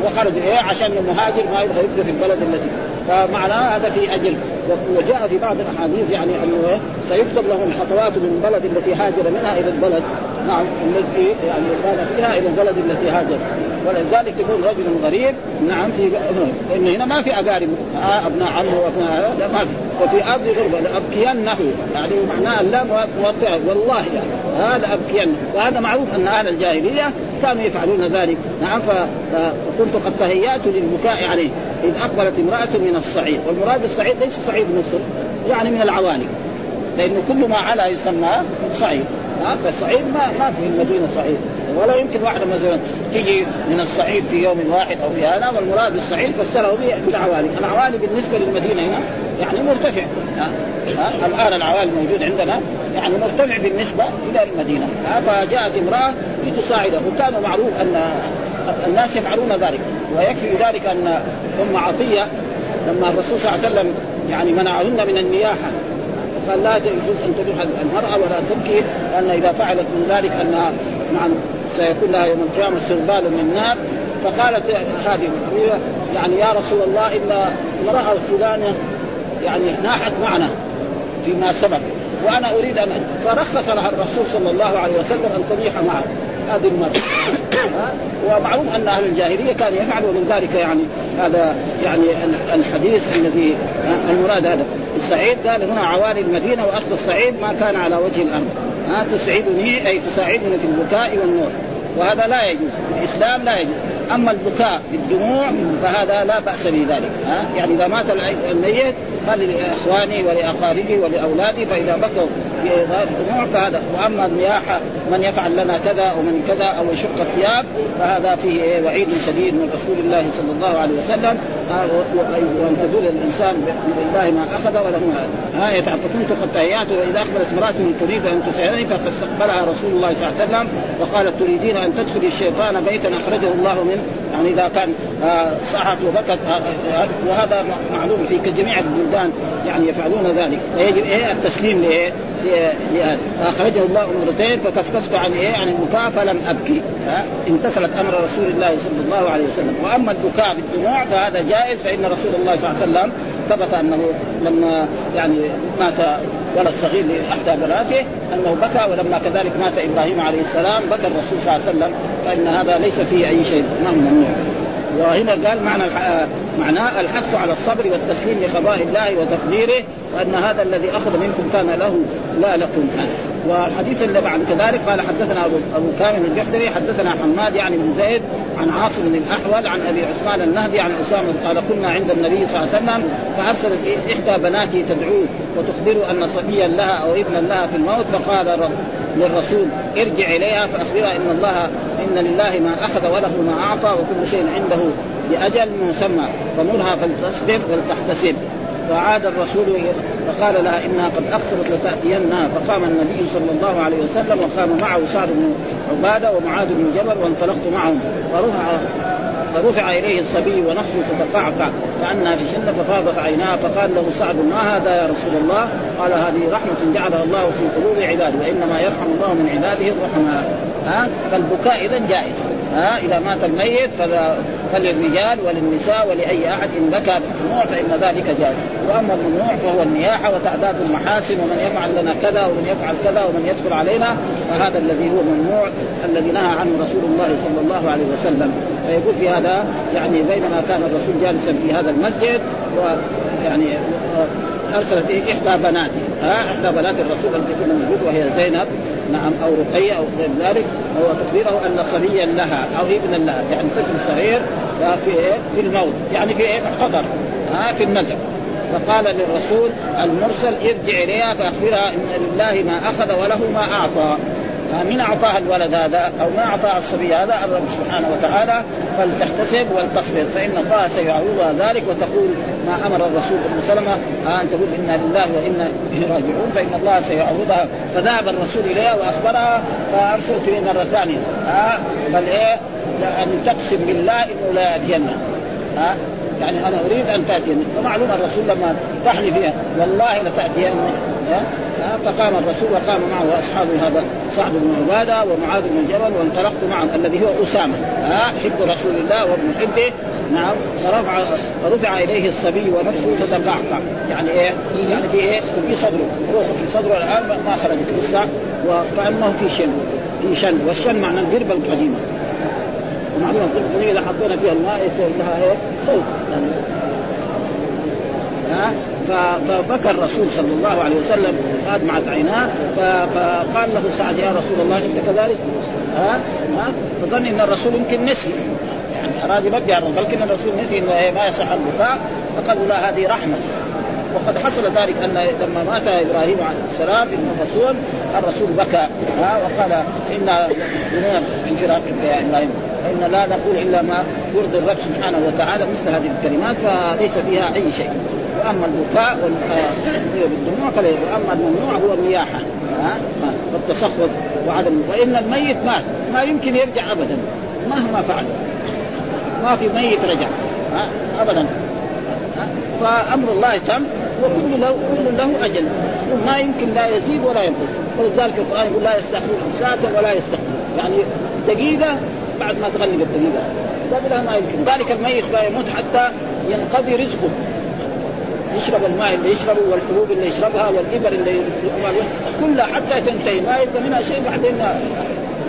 وخرج إيه؟ عشان المهاجر ما يبغى يبقى في البلد التي فمعناه هذا في أجل. وجاء في بعض الأحاديث يعني أنه سيكتب لهم خطوات من البلد التي هاجر منها إلى البلد. نعم التي يعني كان فيها إلى البلد التي هاجر. ولذلك يكون رجل غريب نعم في انه هنا ما في أقارب. آه أبناء عمه وأبناء لا ما في. وفي أرض غربة لأبكينه. يعني معناه اللام موقعه والله يعني هذا أبكينه. وهذا معروف أن أهل الجاهلية كانوا يفعلون ذلك. نعم فكنت قد تهيأت للبكاء عليه. إذ أقبلت امرأة من الصعيد والمراد الصعيد ليس صعيد مصر يعني من العوالي لأنه كل ما علا يسمى صعيد فالصعيد ما ما في المدينة صعيد ولا يمكن واحدة مثلا تجي من الصعيد في يوم واحد أو في هذا والمراد بالصعيد فسره بالعوالي، العوالي بالنسبة للمدينة هنا يعني مرتفع الآن العوالي الموجود عندنا يعني مرتفع بالنسبة إلى المدينة فجاءت امرأة لتساعده وكان معروف أن الناس يفعلون ذلك. ويكفي ذلك أن أم عطية لما الرسول صلى الله عليه وسلم يعني منعهن من النياحة قال لا يجوز أن تروح المرأة ولا تبكي لأن إذا فعلت من ذلك انها نعم سيكون لها يوم القيامة سربال من نار فقالت هذه يعني يا رسول الله إن امرأة فلانة يعني ناحت معنا فيما سبق وأنا أريد أن فرخص لها الرسول صلى الله عليه وسلم أن تبيح معه. هذه المرأة ومعلوم أن أهل الجاهلية كانوا يفعلوا من ذلك يعني هذا يعني الحديث الذي المراد هذا. السعيد قال هنا عوالي المدينة وأصل الصعيد ما كان على وجه الأرض. ها؟ تسعدني أي تساعدني في البكاء والنور. وهذا لا يجوز. الإسلام لا يجوز. أما البكاء بالدموع فهذا لا بأس بذلك ها؟ يعني إذا مات الميت قال لاخواني ولاقاربي ولاولادي فإذا بكوا في الدموع فهذا وأما النياحه من يفعل لنا كذا ومن كذا أو يشق الثياب فهذا فيه وعيد شديد من رسول الله صلى الله عليه وسلم. وأن تقول الإنسان بالله ما أخذ وله ما آية فكنت قد تهيأت وإذا اقبلت امرأة تريد أن تسعدني فاستقبلها رسول الله صلى الله عليه وسلم وقالت تريدين أن تدخلي الشيطان بيتا أخرجه الله من يعني إذا كان آه، صاحت وبكت آه، آه، وهذا معلوم في جميع البلدان يعني يفعلون ذلك. فيجب إيه؟ التسليم لإيه؟ فأخرجه الله مرتين فكفكفت عن إيه؟ عن البكاء فلم أبكي. امتثلت أمر رسول الله صلى الله عليه وسلم. وأما البكاء بالدموع فهذا جائز فإن رسول الله صلى الله عليه وسلم ثبت أنه لما يعني مات ولد صغير لأحدى بناته أنه بكى ولما كذلك مات إبراهيم عليه السلام بكى الرسول صلى الله عليه وسلم فإن هذا ليس فيه أي شيء. ما ممنوع وهنا قال معنى معناه الحث على الصبر والتسليم لقضاء الله وتقديره وأن هذا الذي أخذ منكم كان له لا لكم. والحديث اللي بعد كذلك قال حدثنا ابو أبو كامل الجحدري حدثنا حماد يعني بن زيد عن عاصم الأحول عن أبي عثمان النهدي عن أسامة قال كنا عند النبي صلى الله عليه وسلم فأرسلت إحدى بناتي تدعوه وتخبره أن صبيا لها أو ابنا لها في الموت فقال للرسول ارجع إليها فأخبرها إن الله إن لله ما أخذ وله ما أعطى وكل شيء عنده باجل مسمى فمرها فلتصبر ولتحتسب فعاد الرسول فقال لها إنها قد اقصرت لتاتينا فقام النبي صلى الله عليه وسلم وقام معه سعد بن عبادة ومعاذ بن جبل وانطلقت معهم. فرفع فرفع إليه الصبي ونفسه تتقعقع كأنها في شنه ففاضت عيناها فقال له سعد ما هذا يا رسول الله؟ قال هذه رحمة جعلها الله في قلوب عباده وإنما يرحم الله من عباده الرحماء ها؟ فالبكاء اذا جائز. ها إذا مات الميت فللرجال وللنساء ولأي أحد إن بكى بالدموع فإن ذلك جائز. وأما الممنوع فهو النياحة وتعداد المحاسن ومن يفعل لنا كذا ومن يفعل كذا ومن يدخل علينا فهذا الذي هو ممنوع الذي نهى عنه رسول الله صلى الله عليه وسلم. فيقول في هذا يعني بينما كان الرسول جالسا في هذا المسجد ويعني أرسلت إحدى بناته. ها احدى بنات الرسول التي كنا موجود وهي زينب نعم أو رقية أو غير ذلك. هو تخبيره أن صبيا لها أو ابنا لها يعني طفل صغير في إيه؟ في الموت يعني في إيه؟ خطر ها في النزع فقال للرسول المرسل ارجع إليها فأخبرها إن لله ما أخذ وله ما أعطى. من أعطاها الولد هذا أو ما أعطاها الصبي هذا الرب سبحانه وتعالى فلتحتسب ولتصبر فإن الله سيعوضها ذلك وتقول ما أمر الرسول ابن سلمه أن تقول إنا لله وإنا إليه راجعون فإن الله سيعوضها. فذهب الرسول إليها وأخبرها فأرسلت مرة ثانية بل إيه؟ ان تقسم بالله إنه لا ياتينا ها يعني أنا أريد أن تأتيني. ومعلوم الرسول لما تحلف فيها والله لتاتين فقام الرسول وقام معه اصحابه هذا سعد بن عبادة ومعاذ بن جبل وانطلقت معهم الذي هو أسامة. ها؟ حب رسول الله وابن حبه. نعم. فرفع رفع إليه الصبي ونفسه تتقعقع. يعني إيه؟ يعني في إيه؟ في صدره. روحه في صدره الآن ما خرجت. لسه وكأنه في شن. في شن. والشن معنى القربه القديمه ومعلومه القربه اذا حطينا فيها الماء يصير لها إيه؟ صوت. يعني ها فبكى الرسول صلى الله عليه وسلم. ادمعت عيناه فقال له سعد يا رسول الله أنت كذلك؟ ها؟ ها؟ فظن إن الرسول يمكن نسي. يعني اراد يبكي على بل الرسول نسي إنه ما يصح البكاء. فقال لا هذه رحمة. وقد حصل ذلك أن لما مات إبراهيم عليه السلام ابن الرسول الرسول بكى. وقال أنا في فراقك يا إبراهيم. فإن لا نقول إلا ما يرضي الرب سبحانه وتعالى مثل هذه الكلمات فليس فيها أي شيء. وأما البكاء بالدموع فلا وأما الممنوع هو النياحه والتسخط وعدم وان الميت مات ما يمكن يرجع ابدا مهما فعل. ما في ميت رجع ابدا. فأمر الله تم وكل له كل له أجل. ما يمكن لا يزيد ولا ينقص. ولذلك القرآن يقول لا يستخدم ساعة ولا يستخدم يعني دقيقة بعد ما تغلق الدقيقه قبلها ما يمكن. ذلك الميت لا يموت حتى ينقضي رزقه. يشرب الماء اللي يشربه والحبوب اللي يشربها والإبر اللي كلها حتى تنتهي. ما يبقى منها شيء بعدين.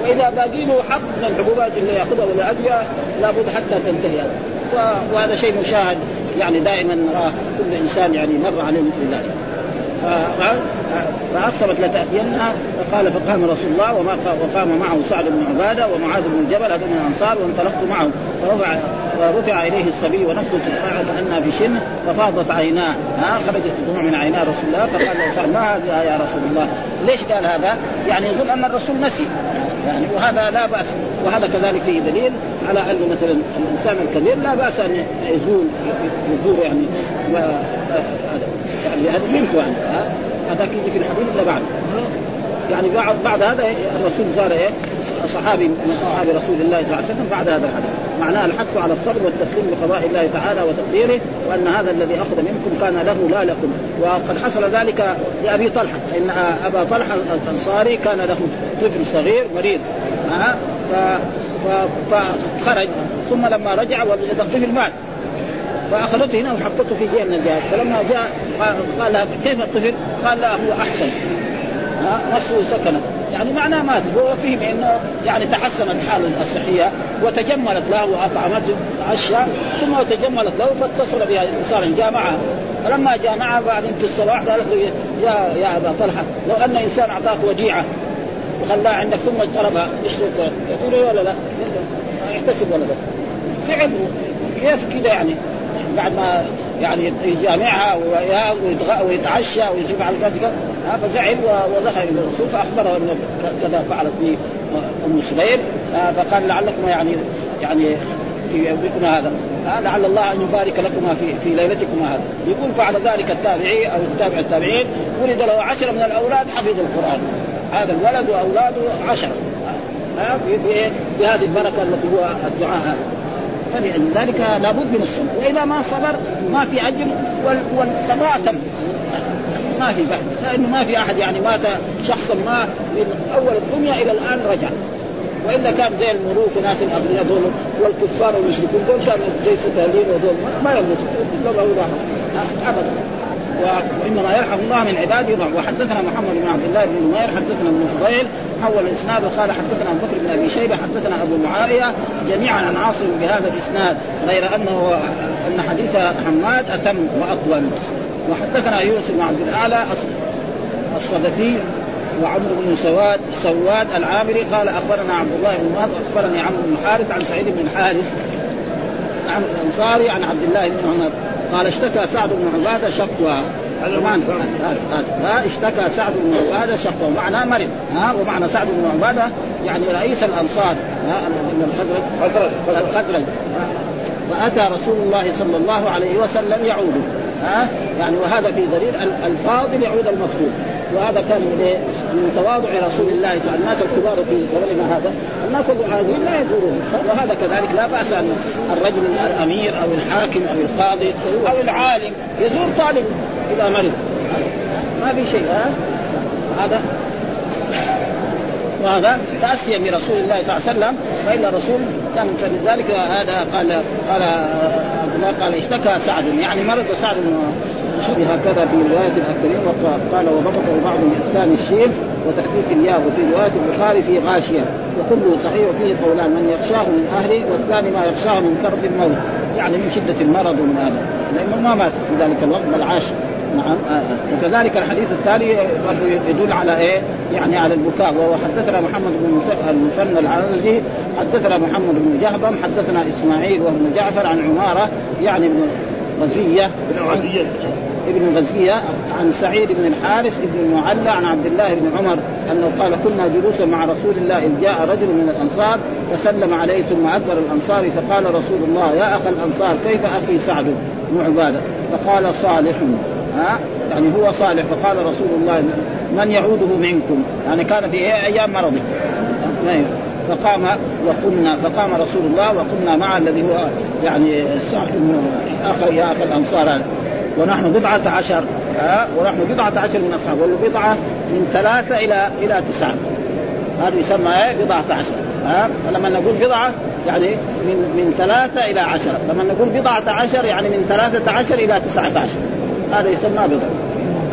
وإذا باقي له حق من الحبوبات اللي يأخذها والادويه لابد حتى تنتهي. وهذا شيء مشاهد. يعني دائما نراه كل إنسان يعني مر عليه مثل ذلك. فأقسمت لتأتينها فقال فقام رسول الله وما وقام معه سعد بن عبادة ومعاذ بن جبل هذا من الأنصار وانطلقت معه فرفع ورفع إليه الصبي ونفسه كأنها في شن ففاضت عيناه. ها خرجت الدموع من عيناه رسول الله فقال له ما هذا يا رسول الله؟ ليش قال هذا؟ يعني يظن أن الرسول نسي. يعني وهذا لا بأس وهذا كذلك فيه دليل على أن مثلا الإنسان الكبير لا بأس أن يزول يزور يعني يعني هذه بنته يعني هذا يجي في الحديث ولا بعد؟ يعني بعد بعد هذا الرسول زار إيه؟ صحابي من اصحاب رسول الله صلى الله عليه وسلم بعد هذا الحديث. معناه الحث على الصبر والتسليم لقضاء الله تعالى وتقديره وأن هذا الذي أخذ منكم كان له لا لكم. وقد حصل ذلك لأبي طلحة إن أبا طلحة الأنصاري كان له طفل صغير مريض ها؟ فخرج ثم لما رجع وجد الطفل مات. فاخذته هنا وحطته في جهه من الجهات فلما جاء قال لها كيف الطفل؟ قال لا هو أحسن. نفسه سكنت. يعني معناه مات. هو فهم إنه يعني تحسنت حاله الصحية وتجملت له وأطعمته عشا ثم تجملت له فاتصل بها إنسان جاء معها فلما جاء معها بعدين في الصباح قالت له يا يا أبا طلحة لو أن إنسان أعطاك وديعة وخلاها عندك ثم اجتربها إيش تقول؟ ولا لا؟ يحتسب ولا لا؟ فعل كيف كذا يعني؟ بعد ما يعني يجامعها ويتعشى ويفعل ذلك فزعل ودخل إلى الرسول فاخبره انه كذا فعلت به أم سليم فقال لعلكم يعني يعني في بكم هذا لعل الله أن يبارك لكما في في ليلتكما هذا. يقول فعل ذلك التابعي أو التابع التابعين ولد له عشره من الأولاد حفظوا القرآن. هذا الولد وأولاده عشره بهذه البركة التي هو الدعاء هذا. فلذلك لابد من الصبر. وإذا ما صبر ما في أجر والقضاء تم ما في بعد فانه ما في أحد يعني مات شخصا ما من أول الدنيا إلى الآن رجع. وإلا كان زي الملوك وناس الاغنياء دول والكفار والمشركون دول كانوا زي ستالين ودول ما يموتوا. كلهم ابدا. وإنما يرحم الله من عباده ضعف وحدثنا محمد بن عبد الله بن نمير حدثنا ابن فضيل حول الإسناد وقال حدثنا أبو بكر بن أبي شيبة حدثنا أبو معاوية جميعا عن عاصم بهذا الإسناد غير أنه أن حديث حماد أتم وأطول. وحدثنا يوسف بن عبد الأعلى الصدفي وعمرو بن سواد سواد العامري قال أخبرنا عبد الله بن وهب أخبرني عمرو بن الحارث عن سعيد بن الحارث عن الأنصاري عن عبد الله بن عمر. قال اشتكى سعد بن عبادة شقوى معنى. اشتكى سعد بن عبادة شقوى معناه مرض. ها ومعنى سعد بن عبادة يعني رئيس الأنصار ها من الخزرج الخزرج فأتى رسول الله صلى الله عليه وسلم يعوده. ها يعني وهذا في دليل الفاضل يعود المفضول وهذا كان من إيه؟ من تواضع رسول الله صلى الله عليه وسلم. الناس الكبار في زمننا هذا الناس العاديين لا يزورون. وهذا كذلك لا بأس أن الرجل الأمير أو الحاكم أو القاضي أو العالم يزور طالب اذا مرض ما في شيء ها؟ هذا. وهذا تأسيا برسول الله صلى الله عليه وسلم فإلا الرسول كان فلذلك هذا قال قال قال اشتكى سعد يعني مرض سعد هكذا في رواية الأكثرين وقال وضبطه بعض بإسلام الشين وتخفيف الياء وفي رواية البخاري في غاشية وكله صحيح وفيه قولان من يخشاه من أهله والثاني ما يخشاه من كرب الموت يعني من شدة المرض ومن هذا لأنه ما مات في ذلك الوقت بل عاش نعم. وكذلك الحديث الثاني يدل على إيه؟ يعني على البكاء وهو حدثنا محمد بن المثنى العنزي حدثنا محمد بن جهبم حدثنا إسماعيل وابن جعفر عن عمارة يعني ابن غزية ابن غزية عن سعيد بن الحارث بن المعلى عن عبد الله بن عمر أنه قال كنا جلوسا مع رسول الله إذ جاء رجل من الأنصار فسلم عليه ثم ادبر الأنصار فقال رسول الله يا اخا الأنصار كيف أخي سعد بن عبادة؟ فقال صالح. ها؟ يعني هو صالح. فقال رسول الله من يعوده منكم؟ يعني كان في أيام مرضه. فقام وقمنا فقام رسول الله وقمنا مع الذي هو يعني سعد بن اخ يا اخ الأنصار ونحن بضعة عشر ها؟ ونحن بضعة عشر من أصحاب والبضعة من ثلاثة إلى إلى تسعة. هذا يسمى إيه؟ بضعة عشر ها؟ فلما نقول بضعة يعني من من ثلاثة إلى عشرة لما نقول بضعة عشر يعني من ثلاثة عشر إلى تسعة عشر. هذا يسمى بضع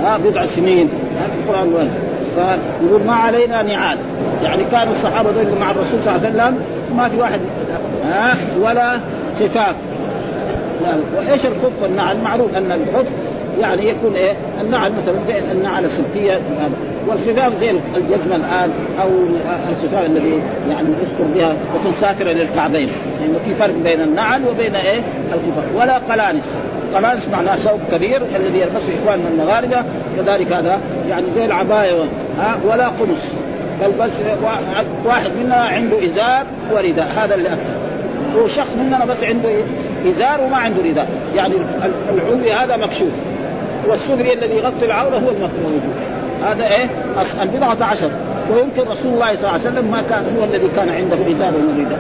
ها؟ بضع سنين في القرآن والسنة. فيقول ما علينا نعال. يعني كانوا الصحابة دول مع الرسول صلى الله عليه وسلم ما في واحد ها؟ ولا خفاف. وإيش الخف؟ والنعل؟ معروف أن الخف يعني يكون إيه؟ النعل مثلا زي النعل السبتية. والخفاف زي الجزمة الآن أو الخفاف الذي يعني يذكر بها وتكون ساتره للكعبين. لأنه يعني في فرق بين النعل وبين إيه؟ الخفاف. ولا قلانس. قلانس معناه ثوب كبير الذي يلبسه إخواننا المغاربة. كذلك هذا يعني زي العباية. ولا قمص. بل بس واحد منا عنده إزار ورداء هذا اللي أكثر. وشخص مننا بس عنده إزار وما عنده رداء. يعني العلوي هذا مكشوف. والسدري الذي يغطي العورة هو الموجود هذا إيه؟ البضعة عشر. ويمكن رسول الله صلى الله عليه وسلم ما كان هو الذي كان عنده إزار ورداء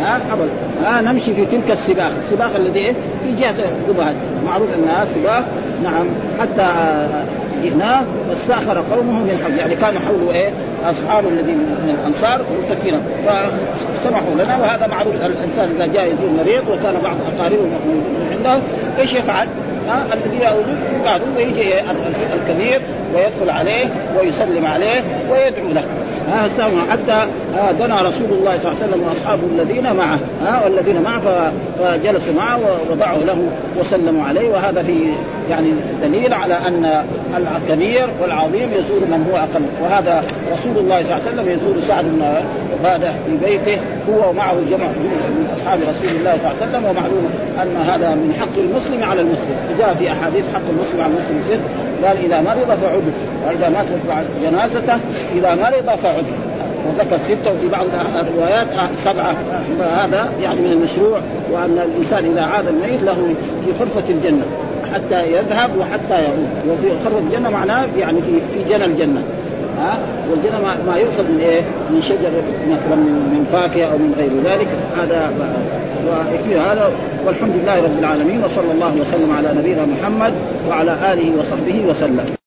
ها؟ أبدا. ها؟ نمشي في تلك السباق. السباق الذي إيه؟ في جهة معروف أنها سباق. نعم. حتى جئناه واستاخر قومه من حول يعني كانوا حوله إيه؟ اصحاب الذين من الأنصار متكئين فسمحوا لنا وهذا معروف. الإنسان إذا جاء يزور مريض وكان بعض أقاربه عنده. إيش يفعل؟ ها؟ الذي يعود بعده ويجي الكبير ويدخل عليه ويسلم عليه ويدعو له. ها حتى دنا رسول الله صلى الله عليه وسلم وأصحابه الذين معه ها والذين معه فجلسوا معه ووضعوا له وسلموا عليه. وهذا في يعني دليل على أن الكبير والعظيم يزور من هو أقل. وهذا رسول الله صلى الله عليه وسلم يزور سعد بن عبادة في بيته. هو ومعه جمع من أصحاب رسول الله صلى الله عليه وسلم. ومعلوم أن هذا من حق المسلم على المسلم. جاء في أحاديث حق المسلم على المسلم. ست قال إذا مرض فعده وإذا مات جنازته إذا مرض فعده وذكر ستة وفي بعض الروايات سبعة. فهذا يعني من المشروع وأن الإنسان إذا عاد الميت له في غرفة الجنة حتى يذهب وحتى يعود وفي غرفة الجنة معناه يعني في في جنى الجنة. ها والجنة ما, ما يؤخذ من إيه؟ من شجر مثلا من فاكهة أو من غير ذلك هذا ويكفي هذا والحمد لله رب العالمين وصلى الله وسلم على نبينا محمد وعلى آله وصحبه وسلم